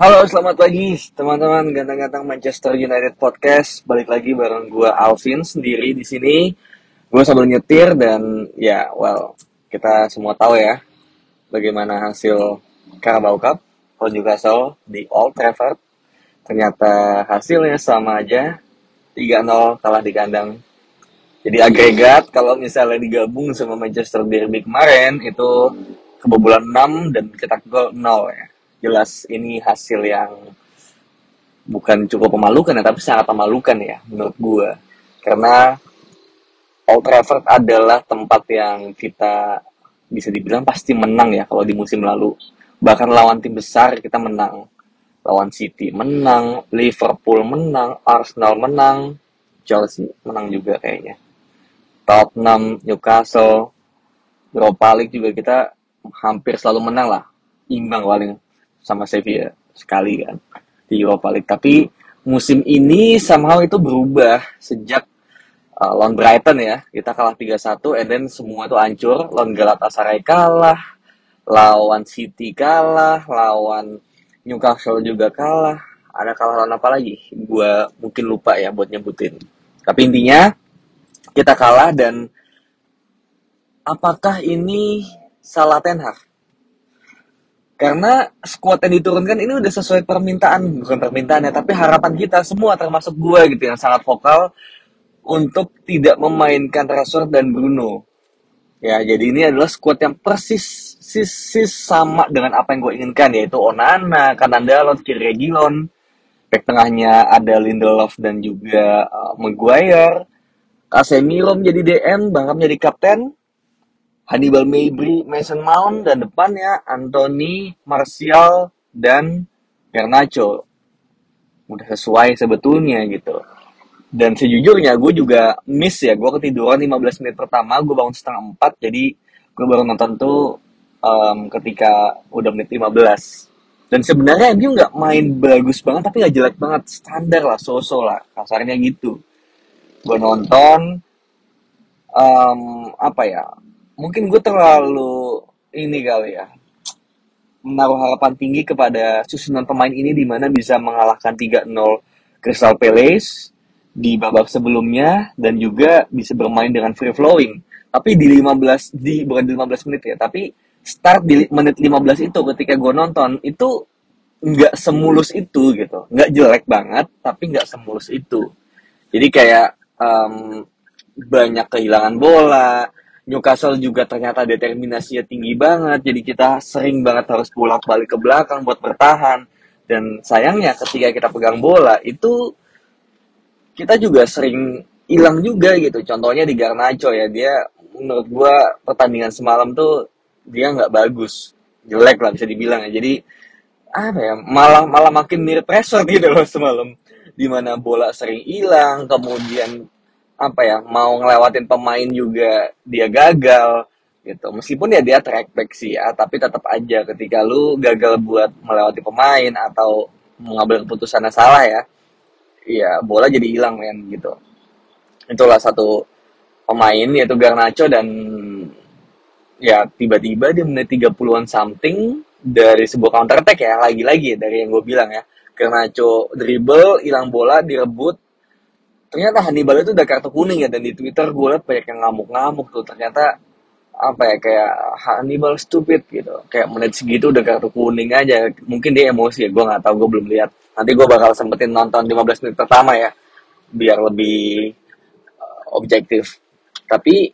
Halo, selamat pagi teman-teman ganteng-ganteng Manchester United Podcast. Balik lagi bareng gue Alvin sendiri di sini. Gue sambil nyetir dan ya, well, kita semua tahu ya bagaimana hasil Carabao Cup lawan Newcastle di Old Trafford. Ternyata hasilnya sama aja, 3-0 kalah di kandang. Jadi agregat kalau misalnya digabung sama Manchester Derby kemarin itu kebobolan 6 dan kita gol 0 ya jelas ini hasil yang bukan cukup memalukan ya, tapi sangat memalukan ya menurut gue. Karena Old Trafford adalah tempat yang kita bisa dibilang pasti menang ya kalau di musim lalu. Bahkan lawan tim besar kita menang. Lawan City menang, Liverpool menang, Arsenal menang, Chelsea menang juga kayaknya. Tottenham, Newcastle, Europa League juga kita hampir selalu menang lah. Imbang paling sama Sevilla sekali kan di Europa League. Tapi musim ini somehow itu berubah sejak uh, lawan Brighton ya. Kita kalah 3-1 and then semua itu hancur. Lawan Galatasaray kalah, lawan City kalah, lawan Newcastle juga kalah. Ada kalah lawan apa lagi? Gua mungkin lupa ya buat nyebutin. Tapi intinya kita kalah dan apakah ini salah Ten Hag? Karena squad yang diturunkan ini udah sesuai permintaan, bukan permintaan ya, tapi harapan kita semua termasuk gue gitu yang sangat vokal untuk tidak memainkan Rashford dan Bruno. Ya, jadi ini adalah squad yang persis sis, sama dengan apa yang gue inginkan yaitu Onana, kanan Dalot, kiri Regilon, back tengahnya ada Lindelof dan juga uh, Maguire, Casemiro menjadi DM, bahkan menjadi kapten, Hannibal Mabry, Mason Mount, dan depannya Anthony, Martial, dan Garnacho. Udah sesuai sebetulnya gitu. Dan sejujurnya gue juga miss ya, gue ketiduran 15 menit pertama, gue bangun setengah 4, jadi gue baru nonton tuh um, ketika udah menit 15. Dan sebenarnya MU nggak main bagus banget, tapi nggak jelek banget, standar lah, so-so lah, kasarnya gitu. Gue nonton, um, apa ya, mungkin gue terlalu ini kali ya menaruh harapan tinggi kepada susunan pemain ini di mana bisa mengalahkan 3-0 Crystal Palace di babak sebelumnya dan juga bisa bermain dengan free flowing. Tapi di 15 di bukan di 15 menit ya, tapi start di menit 15 itu ketika gue nonton itu nggak semulus itu gitu, nggak jelek banget tapi nggak semulus itu. Jadi kayak um, banyak kehilangan bola, Newcastle juga ternyata determinasinya tinggi banget, jadi kita sering banget harus pulang balik ke belakang buat bertahan. Dan sayangnya ketika kita pegang bola itu kita juga sering hilang juga gitu. Contohnya di Garnacho ya, dia menurut gua pertandingan semalam tuh dia nggak bagus, jelek lah bisa dibilang ya. Jadi apa ya, malah malah makin mirip pressure gitu loh semalam. Di mana bola sering hilang, kemudian apa ya mau ngelewatin pemain juga dia gagal gitu. Meskipun ya dia track back sih ya tapi tetap aja ketika lu gagal buat melewati pemain atau mengambil keputusan yang salah ya ya bola jadi hilang men gitu. Itulah satu pemain yaitu Garnacho dan ya tiba-tiba di menit 30-an something dari sebuah counter attack ya lagi-lagi dari yang gue bilang ya. Garnacho dribble hilang bola direbut ternyata Hannibal itu udah kartu kuning ya dan di Twitter gue liat banyak yang ngamuk-ngamuk tuh. Ternyata apa ya kayak Hannibal stupid gitu. Kayak menit segitu udah kartu kuning aja. Mungkin dia emosi ya gue nggak tahu gue belum lihat nanti gue bakal sempetin nonton 15 menit pertama ya biar lebih uh, objektif. Tapi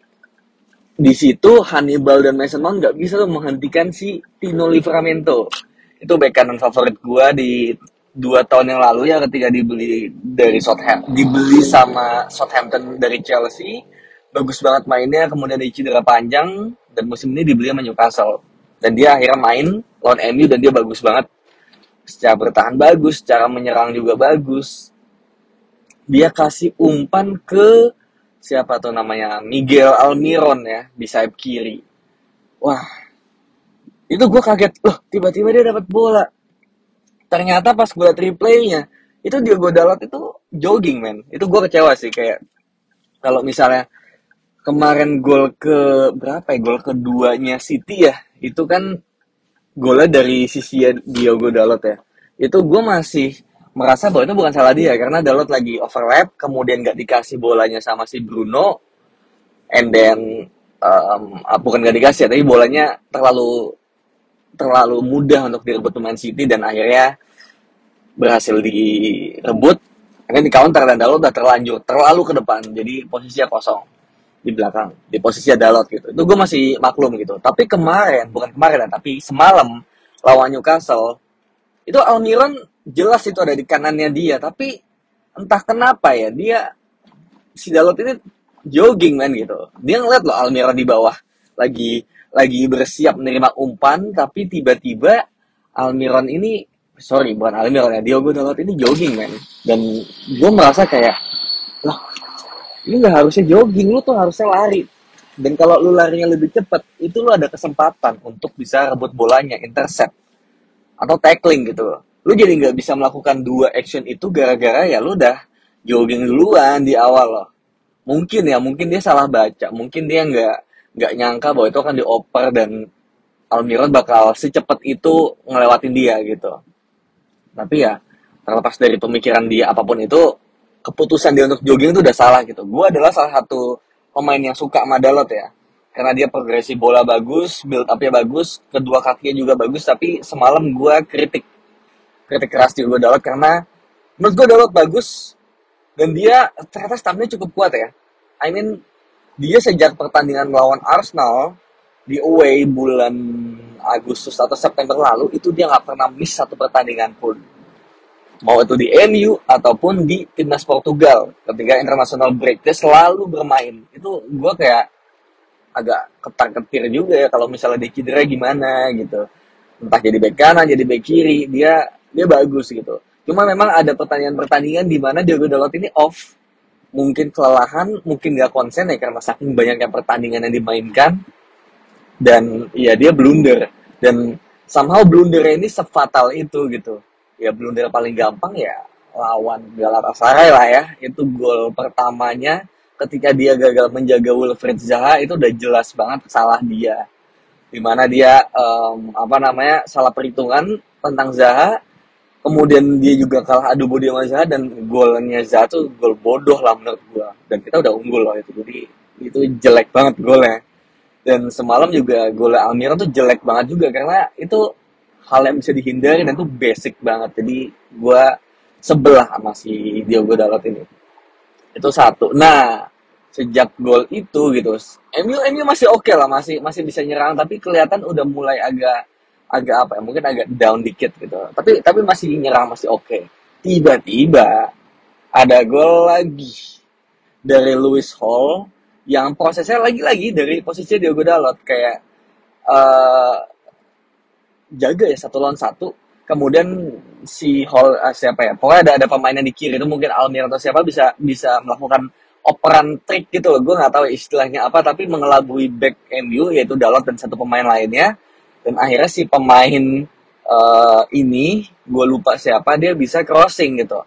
di situ Hannibal dan Mason Mount nggak bisa tuh menghentikan si Tino Livramento. Itu back kanan favorit gue di dua tahun yang lalu ya ketika dibeli dari Southampton. Dibeli sama Southampton dari Chelsea. Bagus banget mainnya kemudian di cedera panjang dan musim ini dibeli sama Newcastle. Dan dia akhirnya main lawan MU dan dia bagus banget. Secara bertahan bagus secara menyerang juga bagus. Dia kasih umpan ke siapa tuh namanya? Miguel Almiron ya di sayap kiri. Wah itu gue kaget. Loh tiba-tiba dia dapat bola ternyata pas gue liat replaynya itu Diogo Dalot itu jogging men. Itu gue kecewa sih kayak kalau misalnya kemarin gol ke berapa ya? Gol keduanya City ya itu kan golnya dari sisi Diogo Dalot ya. Itu gue masih merasa bahwa itu bukan salah dia karena Dalot lagi overlap kemudian gak dikasih bolanya sama si Bruno and then um, bukan gak dikasih ya, tapi bolanya terlalu terlalu mudah untuk direbut pemain City dan akhirnya berhasil direbut. Akhirnya di counter dan Dalot udah terlanjur terlalu ke depan. Jadi posisinya kosong di belakang di posisi Dalot gitu. Itu gue masih maklum gitu. Tapi kemarin bukan kemarin tapi semalam lawan Newcastle itu Almiron jelas itu ada di kanannya dia. Tapi entah kenapa ya dia si Dalot ini jogging man gitu. Dia ngeliat loh Almiron di bawah lagi lagi bersiap menerima umpan tapi tiba-tiba Almiron ini sorry bukan Almiron ya Diogo Dalot ini jogging men. Dan gue merasa kayak lah ini nggak harusnya jogging lu tuh harusnya lari. Dan kalau lu larinya lebih cepat itu lu ada kesempatan untuk bisa rebut bolanya intercept atau tackling gitu. Lu jadi nggak bisa melakukan dua action itu gara-gara ya lu udah jogging duluan di awal loh. Mungkin ya mungkin dia salah baca mungkin dia nggak nggak nyangka bahwa itu akan dioper dan Almiron bakal secepat itu ngelewatin dia gitu. Tapi ya terlepas dari pemikiran dia apa pun itu, keputusan dia untuk jogging itu udah salah gitu. Gue adalah salah satu pemain yang suka sama Dalot ya. Karena dia progresi bola bagus, build up-nya bagus, kedua kakinya juga bagus, tapi semalam gue kritik. Kritik keras juga Dalot karena menurut gue Dalot bagus dan dia ternyata stamina cukup kuat ya. I mean dia sejak pertandingan melawan Arsenal di away bulan Agustus atau September lalu itu dia nggak pernah miss satu pertandingan pun. Mau itu di MU ataupun di timnas Portugal ketika international break dia selalu bermain. Itu gue kayak agak ketar ketir juga ya kalau misalnya dia cedera gimana gitu. Entah jadi back kanan jadi back kiri dia dia bagus gitu. Cuma memang ada pertandingan-pertandingan di mana Diogo Dalot ini off mungkin kelelahan, mungkin gak konsen ya karena saking banyaknya pertandingan yang dimainkan. Dan ya dia blunder. Dan somehow blunder ini sefatal itu gitu. Ya blunder paling gampang ya lawan Galatasaray lah ya. Itu gol pertamanya ketika dia gagal menjaga Wilfried Zaha itu udah jelas banget salah dia. Di mana dia um, apa namanya salah perhitungan tentang Zaha kemudian dia juga kalah adu body sama Zaha dan golnya Zaha tuh gol bodoh lah menurut gua. Dan kita udah unggul loh itu. Jadi itu jelek banget golnya. Dan semalam juga golnya Almira tuh jelek banget juga karena itu hal yang bisa dihindari dan itu basic banget. Jadi gua sebelah sama si Diogo Dalot ini. Itu satu. Nah sejak gol itu gitu MU MU masih oke okay lah masih masih bisa nyerang tapi kelihatan udah mulai agak agak apa ya mungkin agak down dikit gitu. Tapi tapi masih nyerang masih oke. Okay. tiba-tiba ada gol lagi dari Lewis Hall yang prosesnya lagi-lagi dari posisi Diogo Dalot. Kayak uh, jaga ya satu lawan satu. Kemudian si Hall uh, siapa ya pokoknya ada ada pemain yang di kiri itu mungkin Almir atau siapa bisa bisa melakukan operan trik gitu loh. Gue nggak tahu istilahnya apa tapi mengelabui back MU yaitu Dalot dan satu pemain lainnya dan akhirnya si pemain uh, ini gue lupa siapa dia bisa crossing gitu.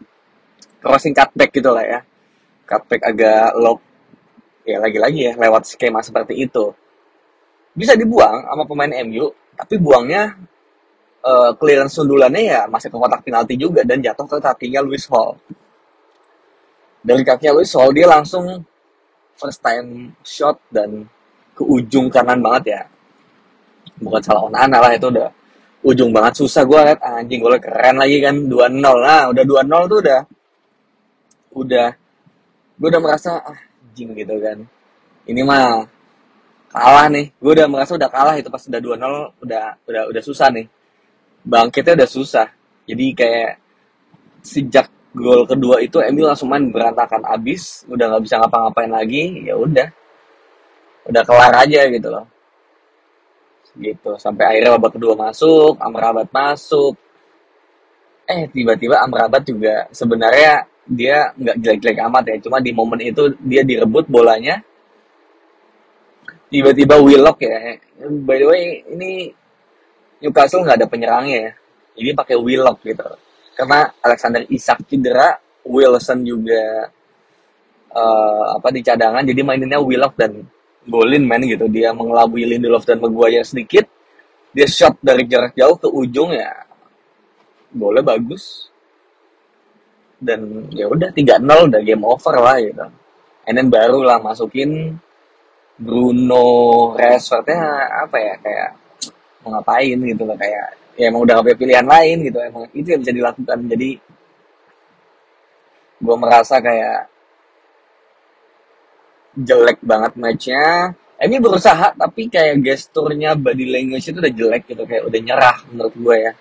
Crossing cutback gitu lah ya. Cutback agak low ya lagi-lagi ya lewat skema seperti itu. Bisa dibuang sama pemain MU tapi buangnya uh, clearance sundulannya ya masih ke kotak penalti juga dan jatuh ke kakinya Luis Hall. Dari kakinya Luis Hall dia langsung first time shot dan ke ujung kanan banget ya bukan salah Onana lah itu udah ujung banget. Susah gue liat anjing gue keren lagi kan 2-0 nah udah 2-0 tuh udah udah gue udah merasa ah, anjing gitu kan. Ini mah kalah nih gue udah merasa udah kalah itu pas udah 2-0 udah udah udah susah nih. Bangkitnya udah susah. Jadi kayak sejak gol kedua itu MU langsung main berantakan abis udah nggak bisa ngapa-ngapain lagi ya udah udah kelar aja gitu loh gitu. Sampai akhirnya babak kedua masuk Amrabat masuk. Eh tiba-tiba Amrabat juga sebenarnya dia nggak jelek-jelek amat ya. Cuma di momen itu dia direbut bolanya. Tiba-tiba Willock ya. By the way ini Newcastle nggak ada penyerangnya ya. Ini pakai Willock gitu. Karena Alexander Isak cedera Wilson juga uh, apa di cadangan. Jadi maininnya Willock dan Golin main gitu. Dia mengelabui Lindelof dan Maguire sedikit. Dia shot dari jarak jauh ke ujung ya. Boleh bagus. Dan ya udah 3-0 udah game over lah gitu. And then baru lah masukin Bruno Rashfordnya apa ya kayak mau ngapain gitu loh kayak ya emang udah gak pilihan lain gitu. Emang itu yang bisa dilakukan. Jadi gue merasa kayak jelek banget matchnya ini berusaha tapi kayak gesturnya body language itu udah jelek gitu kayak udah nyerah menurut gue ya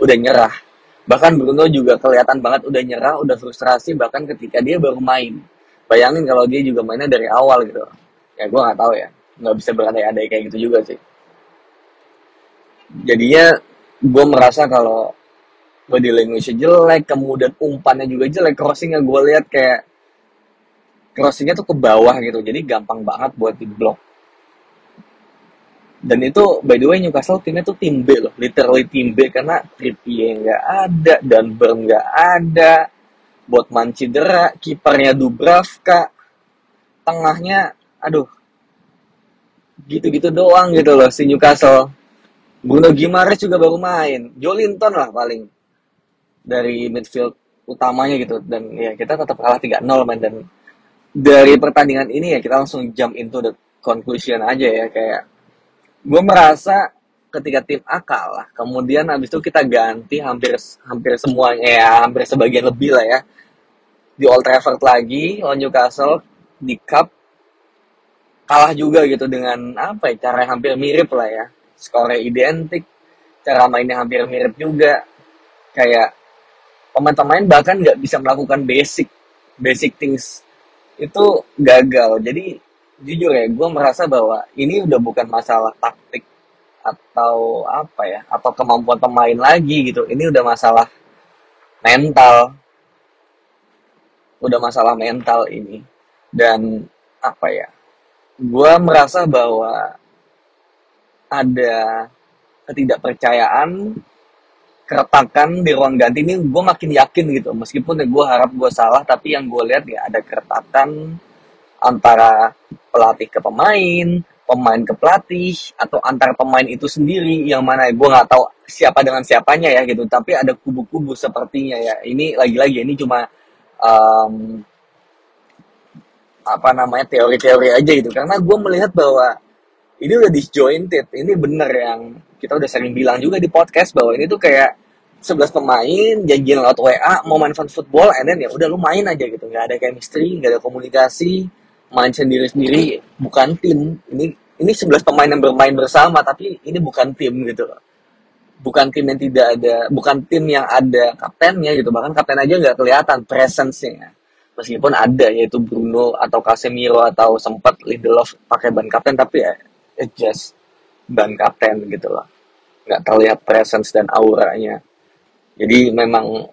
udah nyerah. Bahkan Bruno juga kelihatan banget udah nyerah, udah frustrasi bahkan ketika dia baru main. Bayangin kalau dia juga mainnya dari awal gitu. Ya gue nggak tahu ya, nggak bisa berandai-andai kayak gitu juga sih. Jadinya gue merasa kalau body language jelek, kemudian umpannya juga jelek, crossingnya gue lihat kayak crossingnya tuh ke bawah gitu, jadi gampang banget buat di block dan itu by the way Newcastle timnya tuh tim B loh. Literally tim B karena Trippier nggak ada dan Burn nggak ada Botman cedera kipernya Dubravka tengahnya aduh gitu-gitu doang gitu loh si Newcastle. Bruno Gimares juga baru main. Jolinton lah paling dari midfield utamanya gitu. Dan ya kita tetap kalah 3-0 main dan dari pertandingan ini ya kita langsung jump into the conclusion aja ya kayak gue merasa ketika tim A kalah, kemudian habis itu kita ganti hampir hampir semuanya ya, hampir sebagian lebih lah ya. Di Old Trafford lagi, lawan Newcastle di Cup kalah juga gitu dengan apa ya, cara hampir mirip lah ya. Skornya identik, cara mainnya hampir mirip juga. Kayak pemain-pemain bahkan nggak bisa melakukan basic basic things itu gagal. Jadi jujur ya gue merasa bahwa ini udah bukan masalah taktik atau apa ya atau kemampuan pemain lagi gitu. Ini udah masalah mental. Udah masalah mental ini. Dan apa ya gue merasa bahwa ada ketidakpercayaan keretakan di ruang ganti ini gue makin yakin gitu meskipun ya gue harap gue salah tapi yang gue lihat ya ada keretakan antara pelatih ke pemain, pemain ke pelatih, atau antar pemain itu sendiri yang mana gue nggak tahu siapa dengan siapanya ya gitu. Tapi ada kubu-kubu sepertinya ya. Ini lagi-lagi ini cuma um, apa namanya teori-teori aja gitu. Karena gue melihat bahwa ini udah disjointed. Ini bener yang kita udah sering bilang juga di podcast bahwa ini tuh kayak 11 pemain janjian lewat WA mau main fun football and then ya udah lu main aja gitu. Nggak ada chemistry nggak ada komunikasi main sendiri-sendiri bukan tim. Ini ini 11 pemain yang bermain bersama tapi ini bukan tim gitu loh. Bukan tim yang tidak ada bukan tim yang ada kaptennya gitu. Bahkan kapten aja nggak kelihatan presence-nya. Meskipun ada yaitu Bruno atau Casemiro atau sempat Lindelof pakai ban kapten tapi ya it just ban kapten gitu loh. Nggak terlihat presence dan auranya. Jadi memang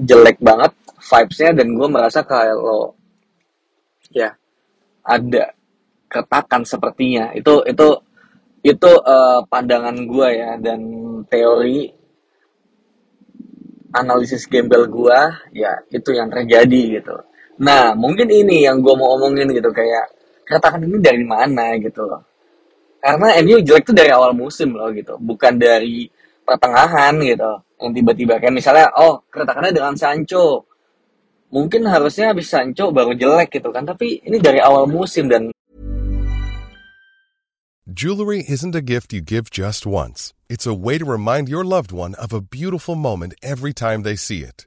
jelek banget vibes-nya dan gue merasa kalau ya ada ketakan sepertinya. Itu itu itu uh, pandangan gue ya dan teori analisis gembel gue ya itu yang terjadi gitu. Nah mungkin ini yang gue mau omongin gitu kayak katakan ini dari mana gitu loh karena MU jelek tuh dari awal musim loh gitu bukan dari pertengahan gitu yang tiba-tiba kayak misalnya oh keretakannya dengan Sancho mungkin harusnya habis Sancho baru jelek gitu kan tapi ini dari awal musim dan Jewelry isn't a gift you give just once. It's a way to remind your loved one of a beautiful moment every time they see it.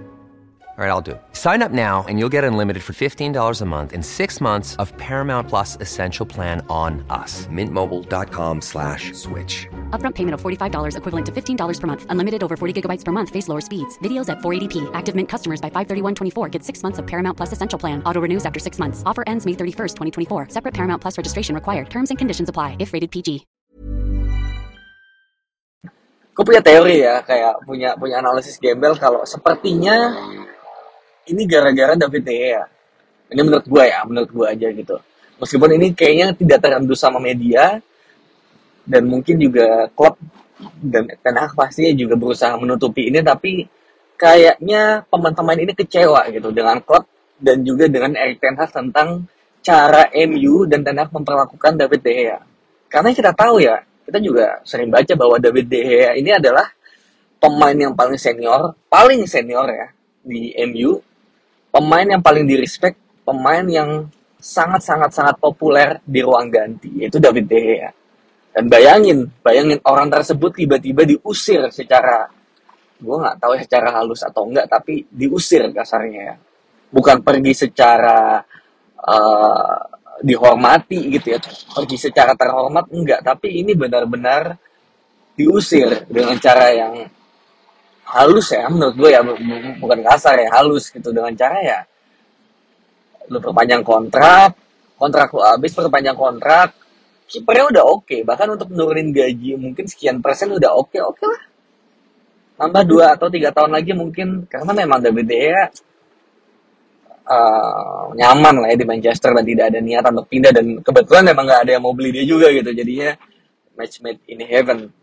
All right, I'll do it. Sign up now and you'll get unlimited for $15 a month in six months of Paramount Plus Essential Plan on us. Mintmobile.com slash switch. Upfront payment of $45 equivalent to $15 per month. Unlimited over 40 gigabytes per month. Face lower speeds. Videos at 480p. Active Mint customers by 531.24 get six months of Paramount Plus Essential Plan. Auto renews after six months. Offer ends May 31st, 2024. Separate Paramount Plus registration required. Terms and conditions apply if rated PG. Gue punya teori ya, kayak punya punya analisis gembel kalau sepertinya ini gara-gara David De Gea. Ini menurut gue ya, menurut gue aja gitu. Meskipun ini kayaknya tidak terendus sama media, dan mungkin juga klub dan Ten Hag pastinya juga berusaha menutupi ini, tapi kayaknya pemain-pemain ini kecewa gitu dengan klub dan juga dengan Erik Ten Hag tentang cara MU dan Ten Hag memperlakukan David De Gea. Karena kita tahu ya, kita juga sering baca bahwa David De Gea ini adalah pemain yang paling senior, paling senior ya di MU, pemain yang paling di respect, pemain yang sangat-sangat-sangat populer di ruang ganti, yaitu David De Gea. Dan bayangin, bayangin orang tersebut tiba-tiba diusir secara, gue nggak tahu ya secara halus atau enggak, tapi diusir kasarnya ya. Bukan pergi secara uh, dihormati gitu ya, pergi secara terhormat enggak, tapi ini benar-benar diusir dengan cara yang halus ya menurut gue ya bukan kasar ya halus gitu. Dengan cara ya lu perpanjang kontrak kontrak lu habis perpanjang kontrak kipernya udah oke. Okay. bahkan untuk menurunin gaji mungkin sekian persen udah oke okay, oke okay lah. Tambah dua atau tiga tahun lagi mungkin karena memang David De Gea uh, nyaman lah ya di Manchester dan tidak ada niatan untuk pindah. Dan kebetulan memang nggak ada yang mau beli dia juga gitu jadinya match made in heaven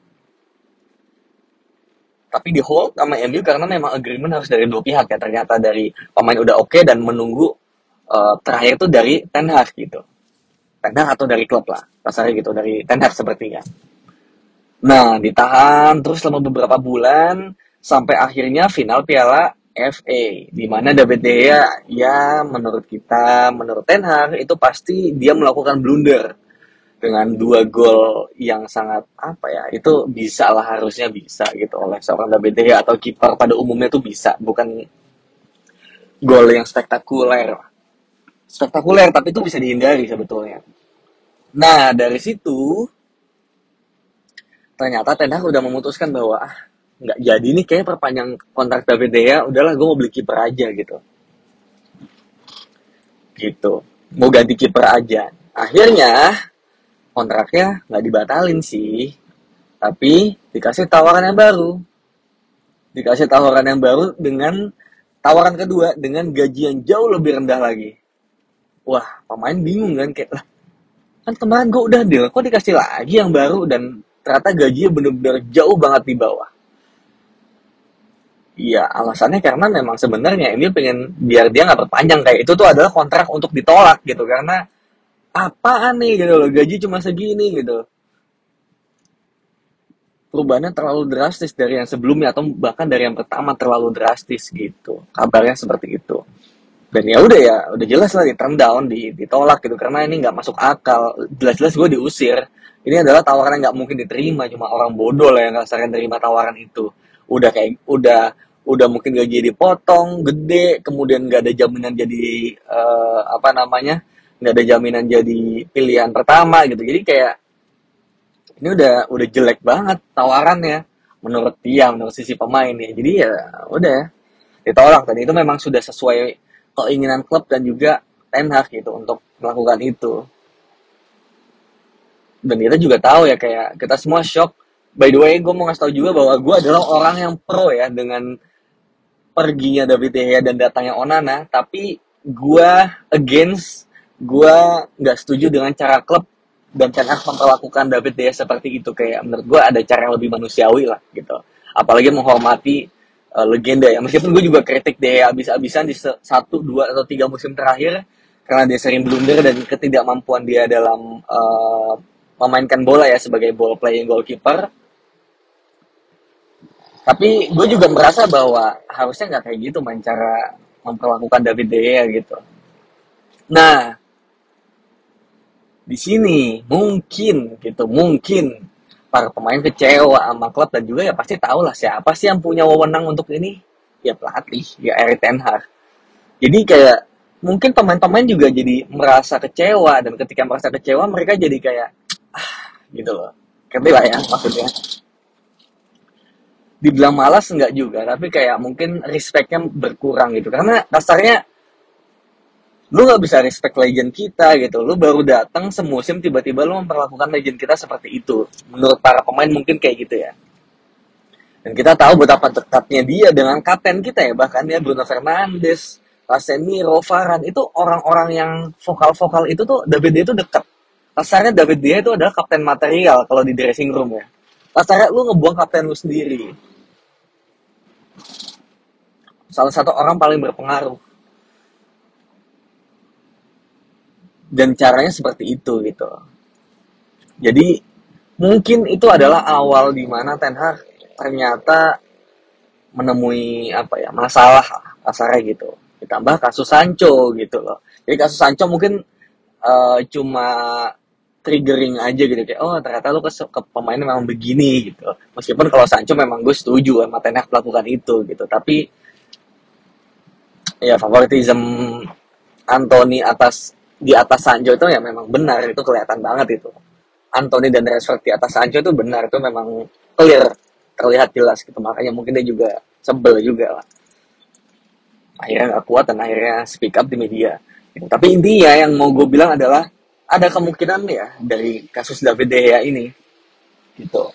tapi di hold sama MU karena memang agreement harus dari dua pihak ya. Ternyata dari pemain udah oke okay dan menunggu uh, terakhir itu dari Ten Hag gitu. Ten Hag atau dari klub lah. Kasarnya gitu dari Ten Hag sepertinya. Nah ditahan terus selama beberapa bulan sampai akhirnya final Piala FA di mana David De Gea ya menurut kita menurut Ten Hag itu pasti dia melakukan blunder dengan dua gol yang sangat apa ya itu bisa lah harusnya bisa gitu oleh seorang David De Gea atau kiper pada umumnya tuh bisa bukan gol yang spektakuler. Spektakuler tapi itu bisa dihindari sebetulnya. Nah dari situ ternyata Ten Hag udah memutuskan bahwa ah nggak jadi nih kayak perpanjang kontrak David De Gea udahlah gue mau beli kiper aja gitu. Gitu. Mau ganti kiper aja. Akhirnya kontraknya nggak dibatalin sih. Tapi dikasih tawaran yang baru. Dikasih tawaran yang baru dengan tawaran kedua dengan gaji yang jauh lebih rendah lagi. Wah pemain bingung kan kayak lah kan kemarin gue udah deal kok dikasih lagi yang baru? Dan ternyata gajinya bener-bener jauh banget di bawah. Iya, alasannya karena memang sebenarnya ini pengen biar dia nggak perpanjang. Kayak itu tuh adalah kontrak untuk ditolak gitu. Karena apaan nih gitu loh. Gaji cuma segini gitu. Perubahannya terlalu drastis dari yang sebelumnya atau bahkan dari yang pertama terlalu drastis gitu. Kabarnya seperti itu. Dan ya udah ya udah jelas lah di turn down di, ditolak gitu. Karena ini nggak masuk akal. Jelas-jelas gue diusir. Ini adalah tawaran yang nggak mungkin diterima cuma orang bodoh lah yang nggak sering terima tawaran itu. Udah kayak udah udah mungkin gaji dipotong gede kemudian nggak ada jaminan jadi uh, apa namanya nggak ada jaminan jadi pilihan pertama gitu. Jadi kayak ini udah udah jelek banget tawarannya. Menurut dia menurut sisi pemain ya jadi ya udah. Ditolak. Dan itu memang sudah sesuai keinginan klub dan juga Ten Hag gitu untuk melakukan itu. Dan kita juga tahu ya kayak kita semua shock. By the way gue mau ngasih tau juga bahwa gue adalah orang yang pro ya dengan perginya David De dan datangnya Onana. Tapi gue against gue nggak setuju dengan cara klub dan Hag memperlakukan David De Gea seperti itu. Kayak menurut gue ada cara yang lebih manusiawi lah gitu. Apalagi menghormati uh, legenda ya. Meskipun gue juga kritik De Gea abis-abisan di satu dua atau tiga musim terakhir karena dia sering blunder dan ketidakmampuan dia dalam uh, memainkan bola ya sebagai ball playing goalkeeper. Tapi gue juga merasa bahwa harusnya nggak kayak gitu main cara memperlakukan David De Gea gitu. Nah di sini. Mungkin gitu. Mungkin. Para pemain kecewa sama klub dan juga ya pasti tahu lah siapa sih yang punya wewenang untuk ini. Ya pelatih ya Erik Ten Hag. Jadi kayak mungkin pemain-pemain juga jadi merasa kecewa dan ketika merasa kecewa mereka jadi kayak ah gitu loh. Ngerti lah ya maksudnya? Dibilang malas enggak juga tapi kayak mungkin respectnya berkurang gitu. Karena kasarnya lu nggak bisa respect legend kita gitu. Lu baru datang semusim tiba-tiba lu memperlakukan legend kita seperti itu. Menurut para pemain mungkin kayak gitu ya. Dan kita tahu betapa dekatnya dia dengan kapten kita ya. Bahkan ya Bruno Fernandes Casemiro Varane. Itu orang-orang yang vokal-vokal itu tuh David dia itu dekat kasarnya David dia itu adalah kapten material kalau di dressing room ya. Kasarnya lu ngebuang kapten lu sendiri. Salah satu orang paling berpengaruh dan caranya seperti itu gitu. Jadi mungkin itu adalah awal di mana Ten Hag ternyata menemui apa ya masalah kasarnya gitu. Ditambah kasus Sancho gitu loh. Jadi kasus Sancho mungkin uh, cuma triggering aja gitu kayak oh ternyata lu ke, ke pemain memang begini gitu. Meskipun kalau Sancho memang gue setuju sama Ten Hag melakukan itu gitu. Tapi ya favoritism Anthony atas di atas Sancho itu ya memang benar itu kelihatan banget itu. Anthony dan Rashford di atas Sancho itu benar itu memang clear terlihat jelas gitu. Makanya mungkin dia juga sebel juga lah. Akhirnya nggak kuat dan akhirnya speak up di media. Gitu. tapi intinya yang mau gue bilang adalah ada kemungkinan ya dari kasus David De Gea ini gitu.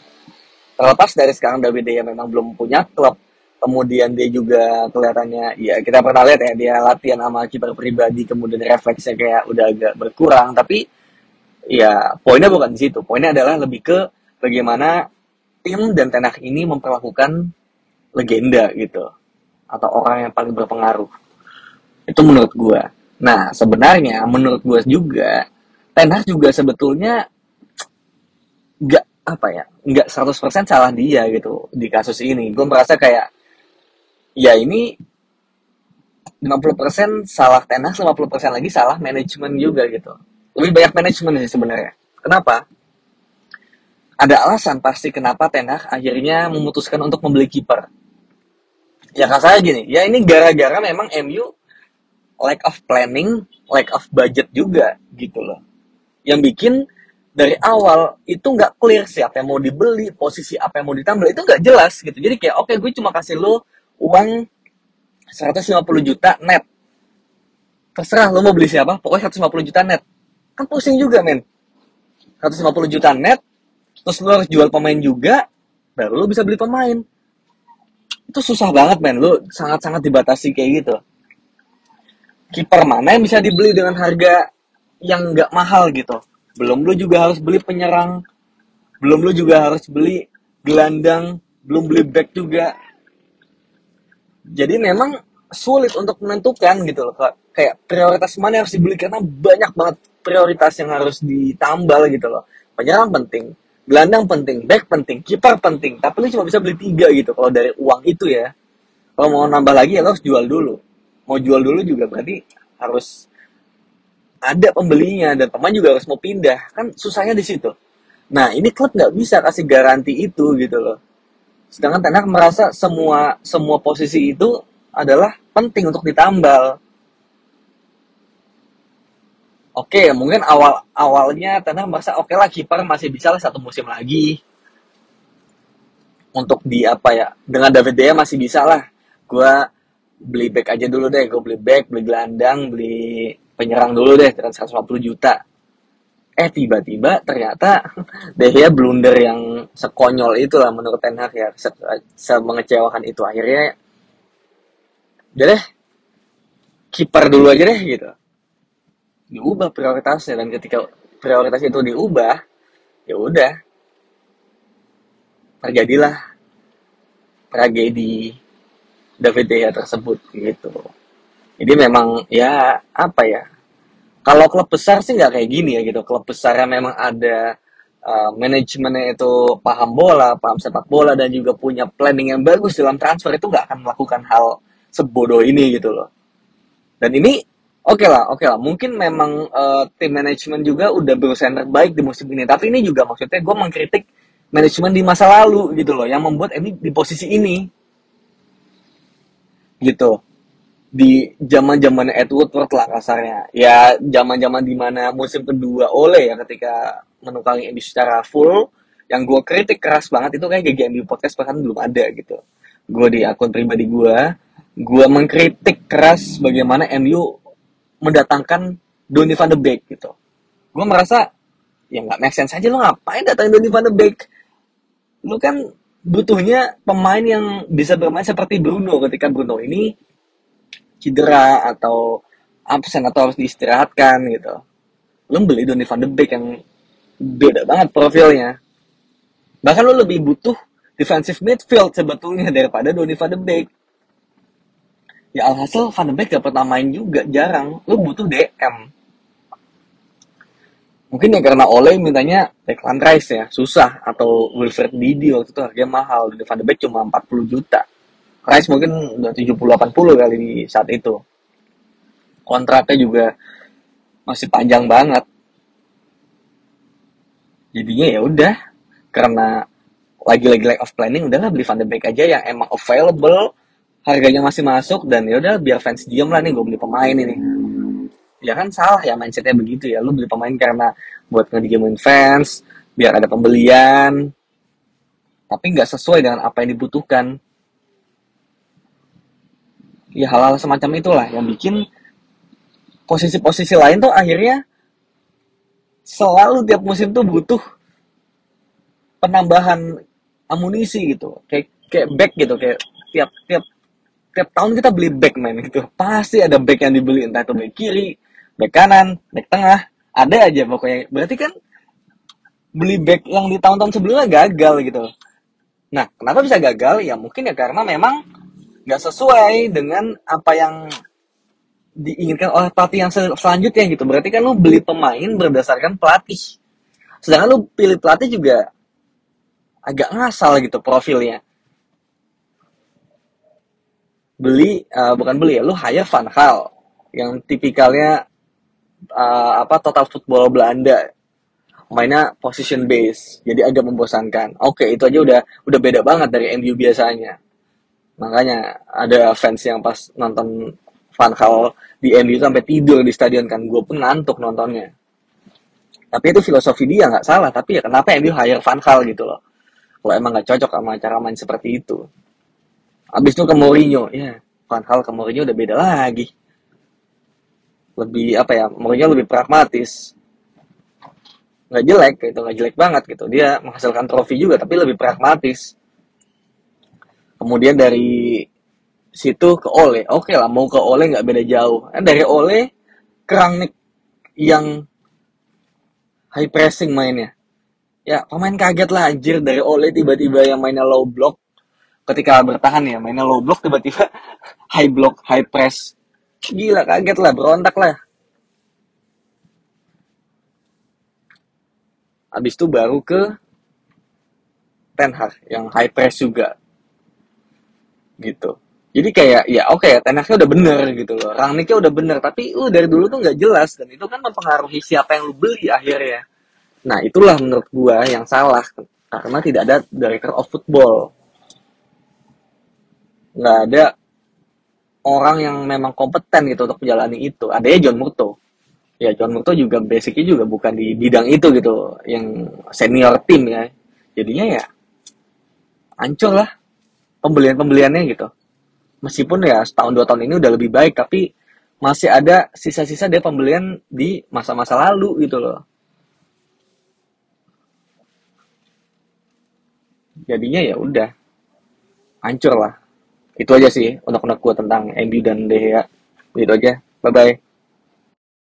Terlepas dari sekarang David De Gea memang belum punya klub kemudian dia juga kelihatannya ya kita pernah lihat ya dia latihan sama kiper pribadi kemudian refleksnya kayak udah agak berkurang. Tapi ya poinnya bukan di situ. Poinnya adalah lebih ke bagaimana tim dan tenak ini memperlakukan legenda gitu atau orang yang paling berpengaruh. Itu menurut gue nah sebenarnya menurut gue juga tenak juga sebetulnya nggak apa ya nggak 100% salah dia gitu di kasus ini. Gue merasa kayak ya ini 50% salah tenas, 50% lagi salah manajemen juga gitu. Lebih banyak manajemen sih sebenarnya. Kenapa? Ada alasan pasti kenapa Tenah akhirnya memutuskan untuk membeli kiper. Ya saya gini, ya ini gara-gara memang MU lack of planning, lack of budget juga gitu loh. Yang bikin dari awal itu nggak clear siapa yang mau dibeli, posisi apa yang mau ditambah itu nggak jelas gitu. Jadi kayak oke okay, gue cuma kasih lo uang 150 juta net. Terserah lo mau beli siapa, pokoknya 150 juta net. Kan pusing juga, men. 150 juta net, terus lo harus jual pemain juga, baru lo bisa beli pemain. Itu susah banget, men. Lo sangat-sangat dibatasi kayak gitu. Kiper mana yang bisa dibeli dengan harga yang nggak mahal gitu. Belum lo juga harus beli penyerang, belum lo juga harus beli gelandang, belum beli back juga jadi memang sulit untuk menentukan gitu loh kayak prioritas mana yang harus dibeli karena banyak banget prioritas yang harus ditambal gitu loh. Penyerang penting gelandang penting back penting kiper penting tapi lu cuma bisa beli tiga gitu kalau dari uang itu ya. Kalau mau nambah lagi ya lo harus jual dulu. Mau jual dulu juga berarti harus ada pembelinya dan pemain juga harus mau pindah. Kan susahnya di situ. Nah ini klub nggak bisa kasih garansi itu gitu loh Sedangkan Ten Hag merasa semua semua posisi itu adalah penting untuk ditambal. Oke, mungkin awal awalnya Ten Hag merasa oke okay lah kiper masih bisa lah satu musim lagi. Untuk di apa ya? Dengan David Dea masih bisa lah. Gua beli back aja dulu deh, gue beli back, beli gelandang, beli penyerang dulu deh dengan 150 juta eh tiba-tiba ternyata Dehya blunder yang sekonyol itulah menurut Ten Hag ya. Se, se mengecewakan itu. Akhirnya udah deh kiper dulu aja deh gitu. Diubah prioritasnya dan ketika prioritas itu diubah ya udah. Terjadilah tragedi David Dehya tersebut gitu. Jadi memang ya apa ya kalau klub besar sih nggak kayak gini ya gitu. Klub besar yang memang ada uh, manajemennya itu paham bola, paham sepak bola dan juga punya planning yang bagus dalam transfer itu nggak akan melakukan hal sebodoh ini gitu loh. Dan ini Oke lah, oke lah. Mungkin memang uh, tim manajemen juga udah berusaha yang terbaik di musim ini. Tapi ini juga maksudnya gue mengkritik manajemen di masa lalu gitu loh, yang membuat ini di posisi ini. Gitu. Di zaman zaman Edward Woodward lah kasarnya. Ya zaman-zaman di mana musim kedua oleh ya ketika menukangi MU secara full. Yang gue kritik keras banget itu kayak GGMU podcast bahkan belum ada gitu. Gue di akun pribadi gue, gue mengkritik keras bagaimana MU mendatangkan Donny van de Beek gitu. Gue merasa ya nggak make sense aja lo ngapain datangin Donny van de Beek. Lu kan butuhnya pemain yang bisa bermain seperti Bruno ketika Bruno ini cedera atau absen atau harus diistirahatkan gitu. Lu beli Donny van de Beek yang beda banget profilnya. Bahkan lo lebih butuh defensive midfield sebetulnya daripada Donny van de Beek. Ya alhasil Van de Beek gak pernah main juga jarang. Lu butuh DM mungkin ya karena Ole mintanya Declan Rice ya susah. Atau Wilfred Didi waktu itu harganya mahal. Dan Van de Beek cuma 40 juta Rice mungkin udah 70-80 kali di saat itu. Kontraknya juga masih panjang banget. Jadinya ya udah karena lagi-lagi lack of planning udahlah beli Van de Beek aja yang emang available harganya masih masuk dan ya udah biar fans diem lah nih gue beli pemain ini. Ya kan salah ya mindsetnya begitu ya lu beli pemain karena buat ngedigemin fans biar ada pembelian tapi nggak sesuai dengan apa yang dibutuhkan ya hal-hal semacam itulah yang bikin posisi-posisi lain tuh akhirnya selalu tiap musim tuh butuh penambahan amunisi gitu. Kayak kayak back gitu kayak tiap tiap tiap tahun kita beli back main gitu. Pasti ada back yang dibeli entah itu back kiri back kanan back tengah ada aja pokoknya. Berarti kan beli back yang di tahun-tahun sebelumnya gagal gitu. Nah kenapa bisa gagal? Ya mungkin ya karena memang nggak sesuai dengan apa yang diinginkan oleh pelatih yang sel selanjutnya gitu. Berarti kan lu beli pemain berdasarkan pelatih. Sedangkan lu pilih pelatih juga agak ngasal gitu profilnya. Beli uh, bukan beli ya lu hire Van Hal yang tipikalnya uh, apa total football Belanda. Mainnya position base jadi agak membosankan. Oke itu aja udah udah beda banget dari MU biasanya makanya ada fans yang pas nonton Van Hal di MU sampai tidur di stadion kan gue pun ngantuk nontonnya tapi itu filosofi dia nggak salah tapi ya kenapa MU hire Van Hal gitu loh kalau emang nggak cocok sama cara main seperti itu Abis itu ke Mourinho, ya Van Hal ke Mourinho udah beda lagi. Lebih apa ya, Mourinho lebih pragmatis. Nggak jelek gitu, nggak jelek banget gitu. Dia menghasilkan trofi juga, tapi lebih pragmatis. Kemudian dari situ ke Ole, oke lah mau ke Ole nggak beda jauh. Eh, dari Ole Kerangnik yang high pressing mainnya. Ya pemain kaget lah anjir. Dari Ole tiba-tiba yang mainnya low block ketika bertahan ya mainnya low block tiba-tiba high block high press. Gila kaget lah berontak lah. Habis itu baru ke Ten Hag yang high press juga gitu. Jadi kayak ya oke okay, Ten Hagnya udah bener gitu loh. Rangnicknya udah bener tapi uh dari dulu tuh nggak jelas. Dan itu kan mempengaruhi siapa yang lu beli akhirnya. Nah itulah menurut gua yang salah karena tidak ada director of football. Nggak ada orang yang memang kompeten gitu untuk menjalani itu. ada ya John Murto. Ya John Murto juga basicnya juga bukan di bidang itu gitu, yang senior tim ya. Jadinya ya hancur lah pembelian-pembeliannya gitu. Meskipun ya setahun dua tahun ini udah lebih baik, tapi masih ada sisa-sisa dari pembelian di masa-masa lalu gitu loh. Jadinya ya udah hancur lah itu aja sih untuk gue tentang MU dan De Gea itu aja bye bye